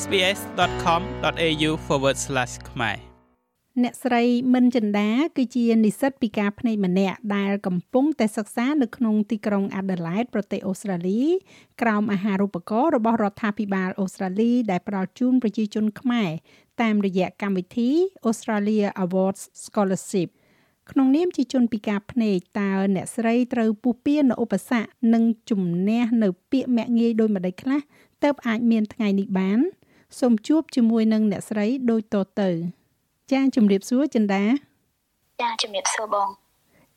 sbs.com.au/ ខ្មែរអ្នកស្រីមិនចិន្តាគឺជានិស្សិតពិការភ្នែកម្នាក់ដែលកំពុងតែសិក្សានៅក្នុងទីក្រុង Adelaide ប្រទេសអូស្ត្រាលីក្រោមអាហារូបករណ៍របស់រដ្ឋាភិបាលអូស្ត្រាលីដែលផ្ដល់ជូនប្រជាជនខ្មែរតាមរយៈកម្មវិធី Australia Awards Scholarship ក្នុងនាមជាជនពិការភ្នែកតើអ្នកស្រីត្រូវពុះពៀនៅឧបសគ្គនិងជំនះនៅពាក្យមាក់ងាយដោយម្ដេចខ្លះទើបអាចមានថ្ងៃនេះបាន សូមជួបជាមួយនឹងអ្នកស្រីដូចតទៅ ចាជំរាបសួរចិន្តាចាជំរាបសួរបង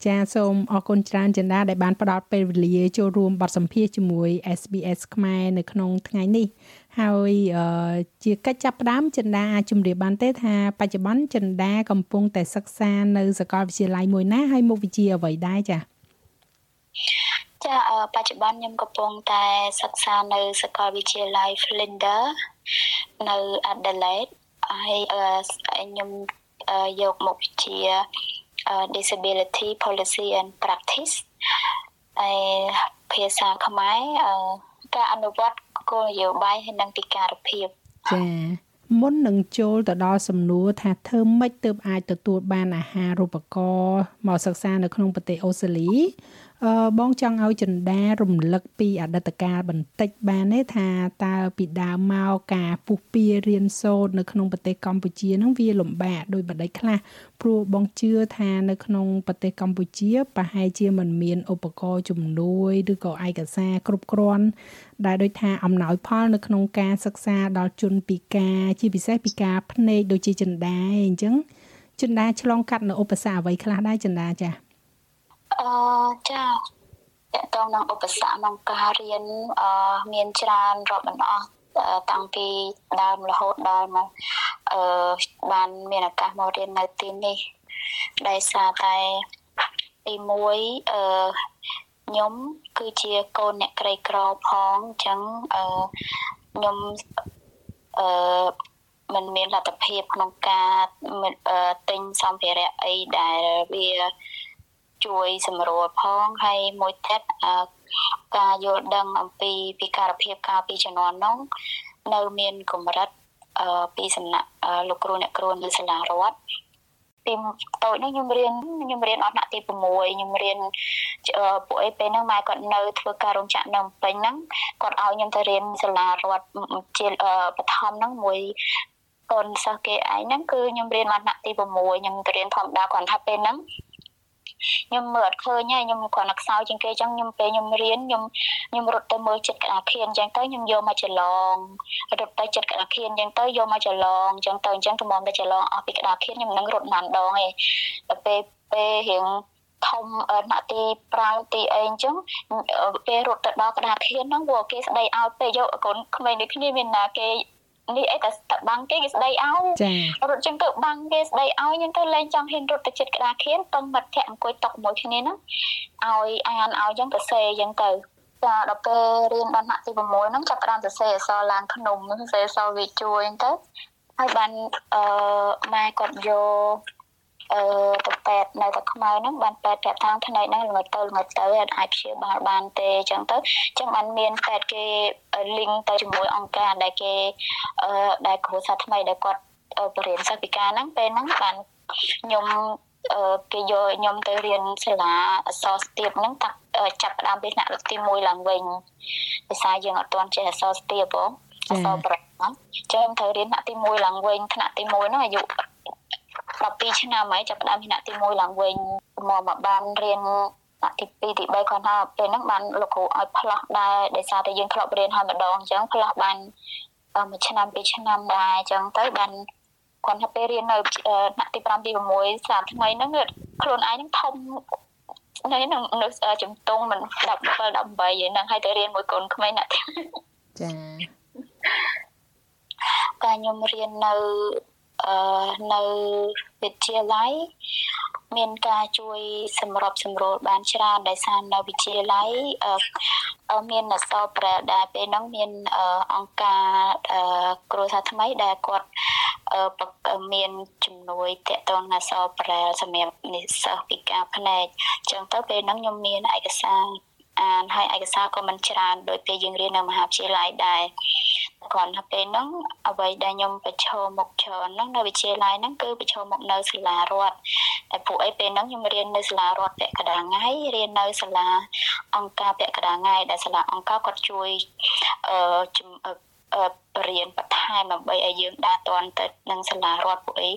ចាសូមអរគុណច្រើនចិន្តាដែលបានផ្ដល់ពេលវេលាចូលរួមបទសម្ភាសជាមួយ SBS ខ្មែរនៅក្នុងថ្ងៃនេះហើយជាកិច្ចចាប់ផ្ដើមចិន្តាអាចជម្រាបបានទេថាបច្ចុប្បន្នចិន្តាកំពុងតែសិក្សានៅសាកលវិទ្យាល័យមួយណាហើយមុខវិជ្ជាអ្វីដែរចា៎ ចាបច្ចុប្បន្នខ្ញុំកំពុងតែសិក្សានៅសាកលវិទ្យាល័យ Flinders នៅ Adelaide ហើយខ្ញុំយកមុខវិជ្ជា disability policy and practice ហើយភាសាខ្មែរការអនុវត្តគោលនយោបាយហើយនិងពិការភាពចា៎មុននឹងចូលទៅដល់សំណួរថាធ្វើម៉េចទើបអាចទទួលបានអាហារូបករណ៍មកសិក្សានៅក្នុងប្រទេសអូស្ត្រាលីអឺ បងចង់ឲ្យចិន្តារំលឹកពីអតីតកាលបន្តិចបានទេថាតើពីដើមមកការពុះពៀរៀនសូត្រនៅក្នុងប្រទេសកម្ពុជានឹងវាលំបាកដោយបដិខ្លះព្រោះបងជឿថានៅក្នុងប្រទេសកម្ពុជាប្រហែលជាមិនមានឧបករណ៍ជំនួយឬក៏ឯកសារគ្រប់គ្រាន់ដែលដូចថាអំណោយផលនៅក្នុងការសិក្សាដល់ជនពិការជាពិសេសពិការភ្នែកដូចជាចិន្តាអញ្ចឹងចិន្តាឆ្លងកាត់នៅឧបសគ្គអ្វីខ្លះដែរចិន្តាចា៎ អឺចាតកតងនឹងឧបសគ្គក្នុងការរៀនអឺមានច្រើនរាប់មិនអស់តាំងពីដើមរហូតដល់មកអឺបានមានឱកាសមករៀននៅទីនេះដោយសារតែទី1អឺខ្ញុំគឺជាកូនអ្នកក្រីក្រផងអញ្ចឹងអឺខ្ញុំអឺมันមានលទ្ធភាពក្នុងការទិញសម្ភារៈអីដែលវា ជួយសម្រួលផងហើយមួយទៀតការយល់ដឹងអំពីពិការភាពកាលពីជំនាន់នោះនៅមានកម្រិតពីសំណាក់លោកគ្រូអ្នកគ្រូនៅសាលារដ្ឋពីតូចនេះខ្ញុំរៀនខ្ញុំរៀនអត់ថ្នាក់ទី6ខ្ញុំរៀនពួកអីពេលហ្នឹងម៉ែគាត់នៅធ្វើការរោងចក្រនៅពេញហ្នឹងគាត់ឲ្យខ្ញុំទៅរៀនសាលារដ្ឋជាបឋមហ្នឹងមួយកូនសិស្សគេឯងហ្នឹងគឺខ្ញុំរៀនអត់ថ្នាក់ទី6ខ្ញុំទៅរៀនធម្មតាគាត់ថាពេលហ្នឹង ខ្ញុំមើលអត់ឃើញហើយខ្ញុំគ្រាន់តែខ្សោយជាងគេអញ្ចឹងខ្ញុំពេលខ្ញុំរៀនខ្ញុំខ្ញុំរត់ទៅមើលចិត្តក្តារខៀនអញ្ចឹងទៅខ្ញុំយកមកច្រឡងរត់ទៅចិត្តក្តារខៀនអញ្ចឹងទៅយកមកច្រឡងអញ្ចឹងទៅអញ្ចឹងទៅមកទៅច្រឡងអស់ពីក្តារខៀនខ្ញុំនឹងរត់ណានដងឯងដល់ពេលពេលរៀងធំណាក់ទី5ទីអីអញ្ចឹងពេលរត់ទៅដល់ក្តារខៀនហ្នឹងវាគេស្ដីឲ្យពេលយកកូនក្មេងដូចគ្នាមានណាគេ នេះអីតែតែបាំងគេគេស្ដីឲ្យរត់ចឹងទៅបាំងគេស្ដីឲ្យខ្ញុំទៅលេងចង់ហ៊ានរត់ទៅចិត្តក្តារខៀនពឹងមិត្តភក្តិអង្គុយតុមួយគ្នាហ្នឹងឲ្យអានឲ្យចឹងទៅសេចឹងទៅចាដល់ពេលរៀនដល់ថ្នាក់ទី6ហ្នឹងចាប់ផ្ដើមសរសេរអក្សរឡើងក្នុងសរសេរអក្សរវាជួយចឹងទៅហើយបានអឺម៉ែគាត់យក អឺទៅពេទ្យនៅតែខ្មែរហ្នឹងបានពេទ្យប្រាប់ថាផ្នែកហ្នឹងល្ងទៅល្ងទៅអាចព្យាបាលបានទេអញ្ចឹងទៅអញ្ចឹងបានមានពេទ្យគេ link ទៅជាមួយអង្គការដែលគេអឺដែលគ្រូសាស្ត្រថ្មីដែលគាត់បរិញ្ញាសិស្សពិការហ្នឹងពេលហ្នឹងបានខ្ញុំអឺគេយកខ្ញុំទៅរៀនសាលាអសរស្ទាបហ្នឹងតាចាប់ផ្ដើមពីថ្នាក់ទី1ឡើងវិញភាសាយើងអត់ទាន់ចេះអសរស្ទាបបងអសរប្រហ្នឹងចឹងខ្ញុំត្រូវរៀនថ្នាក់ទី1ឡើងវិញថ្នាក់ទី1ហ្នឹងអាយុ 12ឆ្នាំហើយចាប់ផ្ដើមថ្នាក់ទី1ឡើងវិញមកមកបានរៀនថ្នាក់ទី2ទី3គាត់ថាពេលហ្នឹងបានលោកគ្រូឲ្យផ្លាស់ដែរដោយសារតែយើងធ្លាប់រៀនហើយម្ដងអញ្ចឹងផ្លាស់បានមួយឆ្នាំពីរឆ្នាំដែរអញ្ចឹងទៅបានគាត់ថាពេលរៀននៅថ្នាក់ទី5ទី6សាមថ្មីហ្នឹងខ្លួនឯងហ្នឹងធំនៅនឹងនៅជំទង់មិន17 18ហ្នឹងហើយទៅរៀនមួយកូនក្មេងណាចាតែខ្ញុំរៀននៅអឺ នៅវិទ្យាល័យមានការជួយសម្របសម្រួលបានច្រើនដោយសារនៅវិទ្យាល័យមានអសរប្រែដែលពេលហ្នឹងមានអង្គការគ្រួសារថ្មីដែលគាត់មានជំនួយតកតងអសរប្រែសម្រាប់និស្សិតពិការភ្នែកអញ្ចឹងទៅពេលហ្នឹងខ្ញុំមានឯកសារ អានហើយឯកសារក៏មិនច្រើនដោយពេលយើងរៀននៅមហាវិទ្យាល័យដែរគ្រាន់តែពេលហ្នឹងអ្វីដែលខ្ញុំប្រឈមមុខច្រើនហ្នឹងនៅវិទ្យាល័យហ្នឹងគឺប្រឈមមុខនៅសាលារដ្ឋតែពួកអីពេលហ្នឹងខ្ញុំរៀននៅសាលារដ្ឋពាក់កណ្ដាលថ្ងៃរៀននៅសាលាអង្គការពាក់កណ្ដាលថ្ងៃដែលសាលាអង្គការគាត់ជួយអឺបរៀនបន្ថែមដើម្បីឲ្យយើងដើរទាន់ទៅនឹងសាលារដ្ឋពួកអី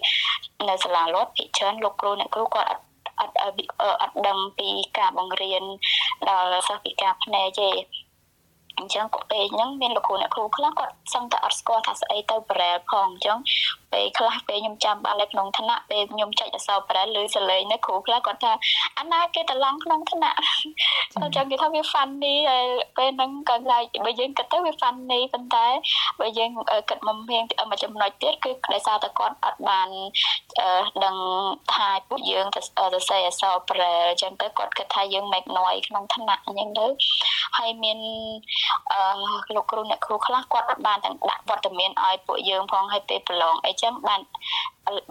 នៅសាលារដ្ឋភិច្រើនលោកគ្រូអ្នកគ្រូគាត់អត់ អត់អត់ដឹងពីការបង្រៀនដល់សិស្សពិការភ្នែកទេអញ្ចឹងក៏ពេលហ្នឹងមានលោកគ្រូអ្នកគ្រូខ្លះគាត់សឹងតែអត់ស្គាល់ថាស្អីទៅប្រែផងអញ្ចឹងពេលខ្លះពេលខ្ញុំចាំបាននៅក្នុងឋានៈពេលខ្ញុំចុចអក្សរប្រែឬសលេងនៅគ្រូខ្លះគាត់ថាអាណាគេតឡងក្នុងឋានៈអញ្ចឹងគេថាវា funny ហើយពេលហ្នឹងគាត់ថាបើយើងគិតទៅវា funny ប៉ុន្តែបើយើងគិតមកមានមួយចំណុចទៀតគឺដោយសារតែគាត់អត់បានដឹងថាពួកយើងទៅសរសេរអក្សរប្រែអញ្ចឹងទៅគាត់គិតថាយើង make noise ក្នុងឋានៈអញ្ចឹងទៅហើយមានអឺលោកគ្រូអ្នកគ្រូខ្លះគាត់អត់បានទាំងដាក់វត្តមានឲ្យពួកយើងផងឲ្យពេលប្រឡងអីចឹងបាន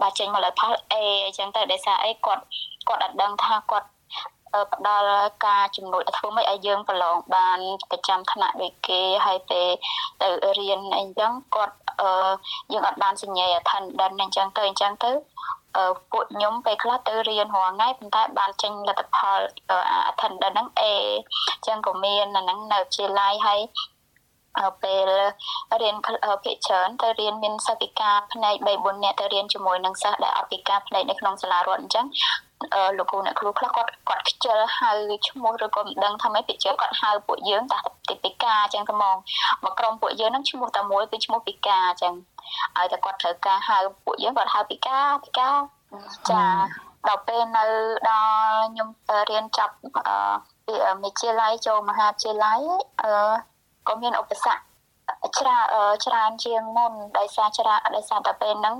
បានចេញមកលើផល A អញ្ចឹងទៅដោយសារអីគាត់គាត់អត់ដឹងថាគាត់ផ្ដល់ការជំនួយធ្វើម៉េចឲ្យយើងប្រឡងបានប្រចាំថ្នាក់ដូចគេហើយពេលទៅរៀនអីចឹងគាត់អឺយើងអត់បានសញ្ញា attendance អញ្ចឹងទៅអញ្ចឹងទៅអឺពួកខ្ញុំពេលខ្លះទៅរៀនរាល់ថ្ងៃប៉ុន្តែបានចេញលទ្ធផល attendance ហ្នឹង A អញ្ចឹងក៏មានអាហ្នឹងនៅវិទ្យាល័យហើយ ពេលរៀនភាគច្រើនទៅរៀនមានសិស្សពិការផ្នែក3 4នាក់ទៅរៀនជាមួយនឹងសិស្សដែលអត់ពិការផ្នែកនៅក្នុងសាលារដ្ឋអញ្ចឹងអឺលោកគ្រូអ្នកគ្រូខ្លះគាត់គាត់ខ្ជិលហៅឈ្មោះឬក៏មិនដឹងថាម៉េចពីជើគាត់ហៅពួកយើងតាទីពិការអញ្ចឹងទៅមកមកក្រុមពួកយើងនឹងឈ្មោះតែមួយគឺឈ្មោះពិការអញ្ចឹងឲ្យតែគាត់ត្រូវការហៅពួកយើងគាត់ហៅពិការពិការចាដល់ពេលនៅដល់ខ្ញុំរៀនចប់អឺពីវិទ្យាល័យចូលមហាវិទ្យាល័យអឺ ក៏មានឧបសគ្គច្រើនច្រើនជាងមុនដោយសារច្រើនដោយសារតែពេលហ្នឹង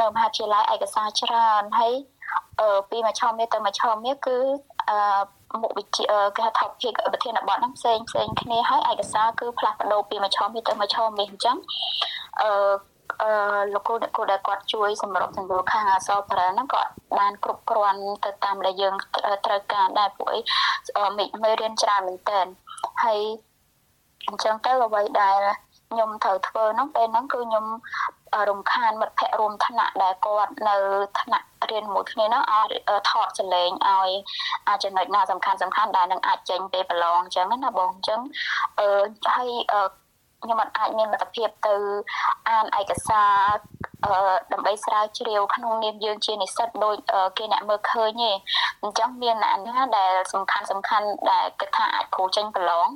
នៅមហាវិទ្យាល័យឯកសារច្រើនហើយពីមួយឆមាសទៅមួយឆមាសគឺអឺមុខវិជ្ជាគេហៅ topic ប្រធានបទហ្នឹងផ្សេងផ្សេងគ្នាហើយឯកសារគឺផ្លាស់ប្ដូរពីមួយឆមាសទៅមួយឆមាសអញ្ចឹងអឺអឺលោកគ្រូអ្នកគ្រូដែលគាត់ជួយសម្របសម្រួលខាងអសរប្រែហ្នឹងក៏បានគ្រប់គ្រាន់ទៅតាមដែលយើងត្រូវការដែរពួកអីមេរៀនច្រើនមែនតើហើយ អញ្ចឹងទៅអ្វីដែលខ្ញុំត្រូវធ្វើហ្នឹងពេលហ្នឹងគឺខ្ញុំរំខានមិត្តភ័ក្តិរួមថ្នាក់ដែលគាត់នៅថ្នាក់រៀនមួយគ្នាហ្នឹងឲ្យថតសលេងឲ្យអាចចំណុចណាសំខាន់សំខាន់ដែលនឹងអាចចេញពេលប្រឡងអញ្ចឹងណាបងអញ្ចឹងអឺហើយខ្ញុំអាចមានលទ្ធភាពទៅអានឯកសារដើម្បីស្រាវជ្រាវក្នុងនាមយើងជានិស្សិតដូចគេអ្នកមើលឃើញទេអញ្ចឹងមានអ្នកណាដែលសំខាន់សំខាន់ដែលគិតថាអាចគ្រូចេញប្រឡង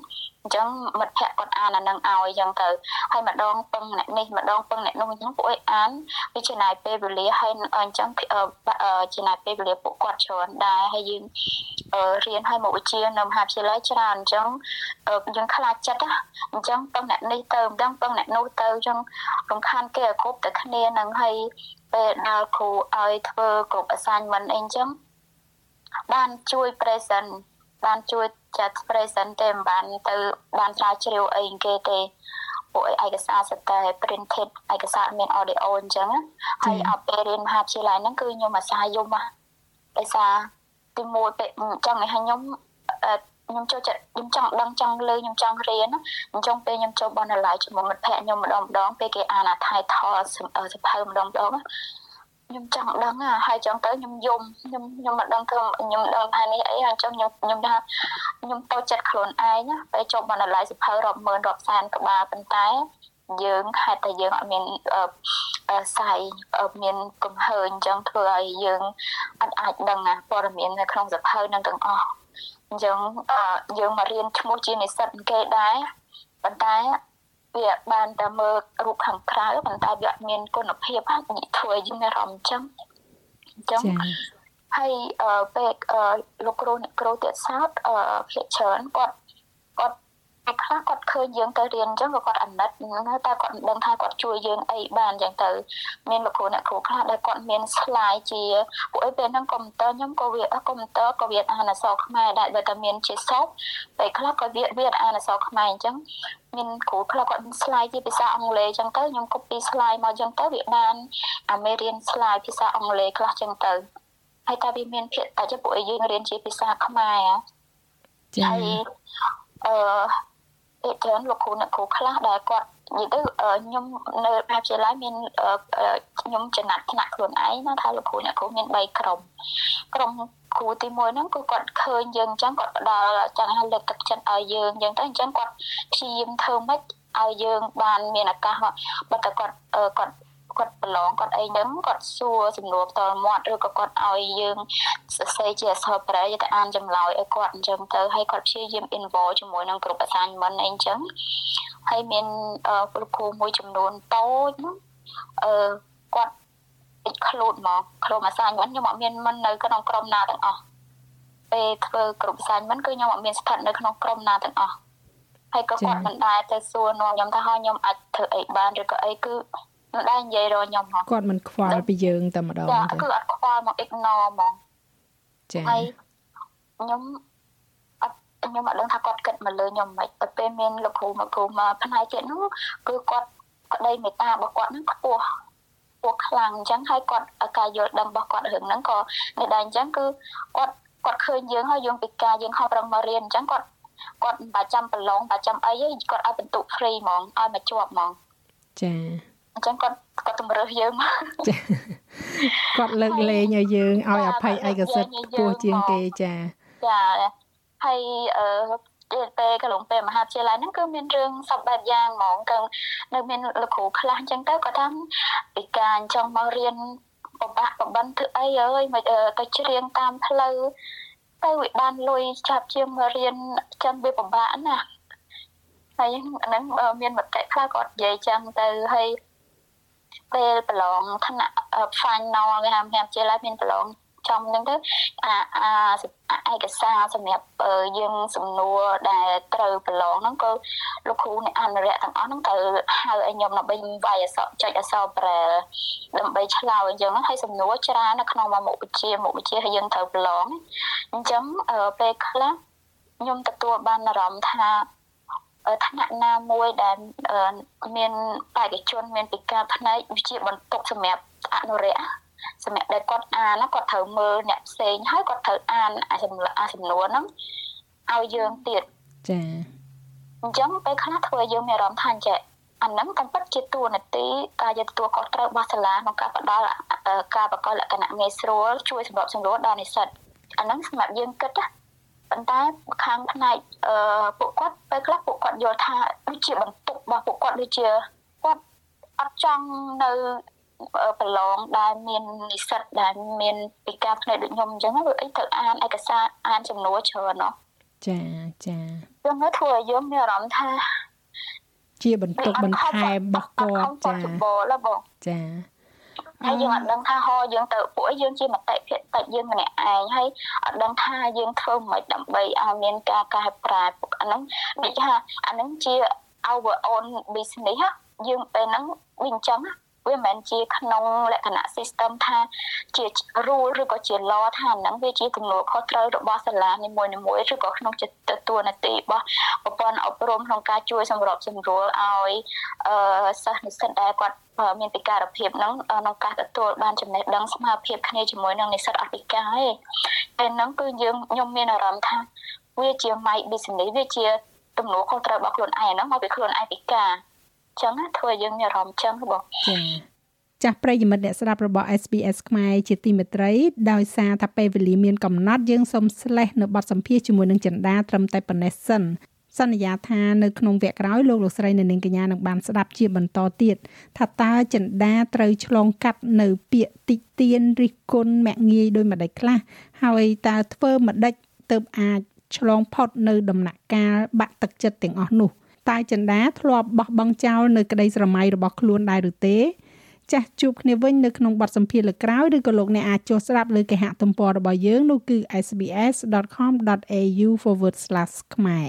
អញ្ចឹងមិត្តភ័ក្តិគាត់អានអានឹងឲ្យអញ្ចឹងទៅហើយម្ដងពឹងអ្នកនេះម្ដងពឹងអ្នកនោះអញ្ចឹងពួកឯងអានវាចំណាយពេលវេលាហើយអញ្ចឹងចំណាយពេលវេលាពួកគាត់ច្រើនដែរហើយយើងរៀនឲ្យមុខវិជ្ជានៅមហាវិទ្យាល័យច្រើនអញ្ចឹងយើងខ្លាចចិត្តអញ្ចឹងពឹងអ្នកនេះទៅម្ដងពឹងអ្នកនោះទៅអញ្ចឹងរំខានគេឲ្យគ្រប់តែគ្នានឹងហើយពេលដល់គ្រូឲ្យធ្វើគ្រប់ assignment អីអញ្ចឹងបានជួយ present បានជួយ ចាត់ present ទេមិនបានទៅបានស្រាវជ្រាវអីគេទេពួកឯកសារសិតតែ printed ឯកសារមាន audio អញ្ចឹងហើយអត់ពេលរៀនមហាវិទ្យាល័យហ្នឹងគឺខ្ញុំអាសាយំហ่ะដោយសារទីមួយពេលចង់ឲ្យខ្ញុំខ្ញុំចូលចិត្តខ្ញុំចង់ដឹងចង់លើខ្ញុំចង់រៀនអញ្ចឹងពេលខ្ញុំចូលបណ្ណាល័យជាមួយមិត្តភ័ក្តិខ្ញុំម្ដងម្ដងពេលគេអានអា title សភៅម្ដងម្ដង ខ្ញុំចង់ដឹងហើយចង់ទៅខ្ញុំយំខ្ញុំខ្ញុំមិនដឹងធ្វើខ្ញុំដឹងថានេះអីហើយចង់ខ្ញុំខ្ញុំថាខ្ញុំតូចចិត្តខ្លួនឯងពេលចុះបណ្ណាល័យសិភៅរាប់ម៉ឺនរាប់សែនក្បាលប៉ុន្តែយើងហេតុតែយើងអត់មានសាយមានកំហើញអញ្ចឹងធ្វើឲ្យយើងអត់អាចដឹងព័ត៌មាននៅក្នុងសិភៅនឹងទាំងអស់អញ្ចឹងយើងមករៀនឈ្មោះជានិស្សិតគេដែរប៉ុន្តែ វាបានតែមើលរូបខាងក្រៅប៉ុន្តែវាអត់មានគុណភាពហ្នឹងធ្វើឲ្យយើងមានអារម្មណ៍អញ្ចឹងអញ្ចឹងហើយពេលលោកគ្រូអ្នកគ្រូទៀតសោតភាគច្រើនគាត់គាត់ពេលខ្លះគាត់ឃើញយើងទៅរៀនអញ្ចឹងក៏គាត់អាណិតតែគាត់មិនដឹងថាគាត់ជួយយើងអីបានអញ្ចឹងទៅមានលោកគ្រូអ្នកគ្រូខ្លះដែលគាត់មាន slide ជាពួកអីពេលហ្នឹងកុំព្យូទ័រខ្ញុំក៏វាកុំព្យូទ័រក៏វាអានអក្សរខ្មែរដែរបើតែមានជាសពពេលខ្លះក៏វាវាអានអក្សរខ្មែរអញ្ចឹងមានគ្រូខ្លះគាត់ slide ជាភាសាអង់គ្លេសអញ្ចឹងទៅខ្ញុំ copy slide មកអញ្ចឹងទៅវាបានអាមេរៀន slide ភាសាអង់គ្លេសខ្លះអញ្ចឹងទៅហើយតែវាមានភាគតែពួកយើងរៀនជាភាសាខ្មែរចា៎ហើយអឺ ពេលច្រើនលោកគ្រូអ្នកគ្រូខ្លះដែលគាត់និយាយទៅខ្ញុំនៅមហាវិទ្យាល័យមានខ្ញុំចំណាត់ថ្នាក់ខ្លួនឯងណាថាលោកគ្រូអ្នកគ្រូមាន3ក្រុមក្រុមគ្រូទី1ហ្នឹងគឺគាត់ឃើញយើងអញ្ចឹងគាត់ផ្ដល់ចង់ឲ្យលើកទឹកចិត្តឲ្យយើងអញ្ចឹងទៅអញ្ចឹងគាត់ព្យាយាមធ្វើម៉េចឲ្យយើងបានមានឱកាសបើតែគាត់គាត់ គាត់ប្រឡងគាត់អីហ្នឹងគាត់សួរសំណួរផ្ទាល់មាត់ឬក៏គាត់ឲ្យយើងសរសេរជាអក្សរប្រែទៅអានចម្លើយឲ្យគាត់អញ្ចឹងទៅហើយគាត់ព្យាយាម involve ជាមួយនឹងក្រុម assignment អីអញ្ចឹងហើយមានគ្រូគ្រូមួយចំនួនតូចហ្នឹងអឺគាត់ពេចខ្លួនមកក្រុម assignment ខ្ញុំអត់មានមិននៅក្នុងក្រុមណាទាំងអស់ពេលធ្វើក្រុម assignment គឺខ្ញុំអត់មានស្ថិតនៅក្នុងក្រុមណាទាំងអស់ហើយក៏គាត់មិនដែរទៅសួរនាំខ្ញុំថាខ្ញុំអាចធ្វើអីបានឬក៏អីគឺមិ នដែរនិយាយរកខ្ញុំហ៎គាត់មិនខ្វល់ពីយើងតែម្ដងចាគឺអត់ខ្វល់មក ignore ហ្មងចាហើយខ្ញុំអត់ខ្ញុំអត់ដឹងថាគាត់គិតមកលើខ្ញុំមិនទៅពេលមានលោកគ្រូមកគ្រូមកផ្នែកទៀតនោះគឺគាត់ក្តីមេត្តារបស់គាត់ហ្នឹងខ្ពស់ពោះខ្លាំងអញ្ចឹងហើយគាត់ការយល់ដឹងរបស់គាត់រឿងហ្នឹងក៏នៅដែរអញ្ចឹងគឺគាត់គាត់ឃើញយើងហើយយើងពីការយើងខំប្រឹងមករៀនអញ្ចឹងគាត់គាត់មិនបាច់ចាំប្រឡងបាច់ចាំអីទេគាត់ឲ្យបន្ទុក free ហ្មងឲ្យមកជាប់ហ្មងចា អញ្ចឹងគាត់គាត់តម្រើសយើងមកគាត់លើកលែងឲ្យយើងឲ្យអភ័យឯកសិទ្ធិខ្ពស់ជាងគេចាចាហើយអឺពេលកន្លងពេលមហាវិទ្យាល័យហ្នឹងគឺមានរឿងសពបែបយ៉ាងហ្មងគឺនៅមានលោកគ្រូខ្លះអញ្ចឹងទៅគាត់ថាពីការអញ្ចឹងមករៀនបបាក់បបិនធ្វើអីអើយមកទៅច្រៀងតាមផ្លូវទៅវាបានលុយចាប់ជាងមករៀនចឹងវាពិបាកណាហើយហ្នឹងមានមតិខ្លះគាត់និយាយចឹងទៅហើយ ពេលប្រឡងថ្នាក់ final គេហៅខ្ញុំជាឡើយមានប្រឡងចំហ្នឹងទៅអាអាឯកសារសម្រាប់យើងសំណួរដែលត្រូវប្រឡងហ្នឹងក៏លោកគ្រូអ្នកអនុរិយទាំងអស់ហ្នឹងទៅហៅឲ្យខ្ញុំដើម្បីវាយអក្សរចុចអក្សរប្រែដើម្បីឆ្លើយអញ្ចឹងហើយសំណួរច្រើននៅក្នុងមុខវិជ្ជាមុខវិជ្ជាហើយយើងត្រូវប្រឡងអញ្ចឹងពេលខ្លះខ្ញុំទទួលបានអារម្មណ៍ថា ថ្នាក់ណាមួយដែលមានបេក្ខជនមានពិការផ្នែកវិជាបន្ទុកសម្រាប់អនុរិយសម្រាប់ដែលគាត់អានគាត់ត្រូវមើលអ្នកផ្សេងហើយគាត់ត្រូវអានអាសំអាសំណួរហ្នឹងឲ្យយើងទៀតចាអញ្ចឹងពេលខ្លះធ្វើយើងមានអារម្មណ៍ថាអញ្ចឹងអាហ្នឹងកំពិតជាតួនាទីការយកទទួលខុសត្រូវរបស់សាលាក្នុងការផ្ដល់ការបង្កលក្ខណៈងាយស្រួលជួយសម្របសម្រួលដល់និស្សិតអាហ្នឹងសម្រាប់យើងគិតណា ប៉ុន្តែខាងផ្នែកអឺពួកគាត់ពេលខ្លះពួកគាត់យល់ថាដូចជាបន្ទុករបស់ពួកគាត់ដូចជាគាត់អត់ចង់នៅប្រឡងដែលមាននិស្សិតដែលមានពិការផ្នែកដូចខ្ញុំអញ្ចឹងវាអីត្រូវអានឯកសារអានសំណួរច្រើនណោះចាចាយើងទៅធ្វើឲ្យយើងមានអារម្មណ៍ថាជាបន្ទុកបន្ថែមរបស់គាត់ចាចា ហើយយើងអត់ដឹងថាហោយើងទៅពួកយើងជាមតិភាគតិចយើងម្នាក់ឯងហើយអត់ដឹងថាយើងធ្វើមិនដើម្បីឲ្យមានការកែប្រែពួកអាហ្នឹងដូចថាអាហ្នឹងជា our own business យើងពេលហ្នឹងវាអញ្ចឹង វាមិនមែនជាក្នុងលក្ខណៈ system ថាជា rule ឬក៏ជា law ថាហ្នឹងវាជាទំនួលខុសត្រូវរបស់សាលានីមួយៗឬក៏ក្នុងចិត្តទួលនីតិរបស់ប្រព័ន្ធអប់រំក្នុងការជួយសម្របសម្រួលឲ្យអឺសិស្សនិស្សិតដែលគាត់មានពិការភាពហ្នឹងក្នុងការទទួលបានចំណេះដឹងស្មើភាពគ្នាជាមួយនឹងនិស្សិតអត់ពិការឯងតែហ្នឹងគឺយើងខ្ញុំមានអារម្មណ៍ថាវាជា my business វាជាទំនួលខុសត្រូវរបស់ខ្លួនឯងហ្នឹងមកពីខ្លួនឯងពិការ ចឹងធ្វើយើងមានអារម្មណ៍ចឹងបងចាចាស់ប្រិយមិត្តអ្នកស្ដាប់របស់ SBS ខ្មែរជាទីមេត្រីដោយសារថាពេលវេលាមានកំណត់យើងសូមស្លេះនៅបទសម្ភាសជាមួយនឹងចិន្តាត្រឹមតែប៉ុណ្ណេះសិនសន្យាថានៅក្នុងវគ្គក្រោយលោកលោកស្រីនៅនាងកញ្ញានឹងបានស្ដាប់ជាបន្តទៀតថាតើចិន្តាត្រូវឆ្លងកាត់នៅពាក្យតិទៀនរិះគន់មាក់ងាយដោយម្ដេចខ្លះហើយតើធ្វើម្ដេចទៅអាចឆ្លងផុតនៅដំណាក់កាលបាក់ទឹកចិត្តទាំងអស់នោះ តើចិន្តាធ្លាប់បោះបង់ចោលនៅក្តីស្រមៃរបស់ខ្លួនដែរឬទេចាស់ជួបគ្នាវិញនៅក្នុងបទសម្ភាសន៍លើក្រោយឬក៏លោកអ្នកអាចចុះស្ដាប់លើគេហទំព័ររបស់យើងនោះគឺ sbs.com.au/ ខ្មែរ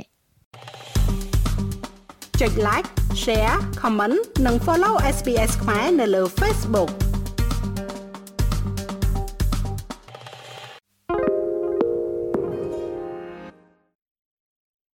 ចុច like share comment និង follow SBS ខ្មែរនៅលើ Facebook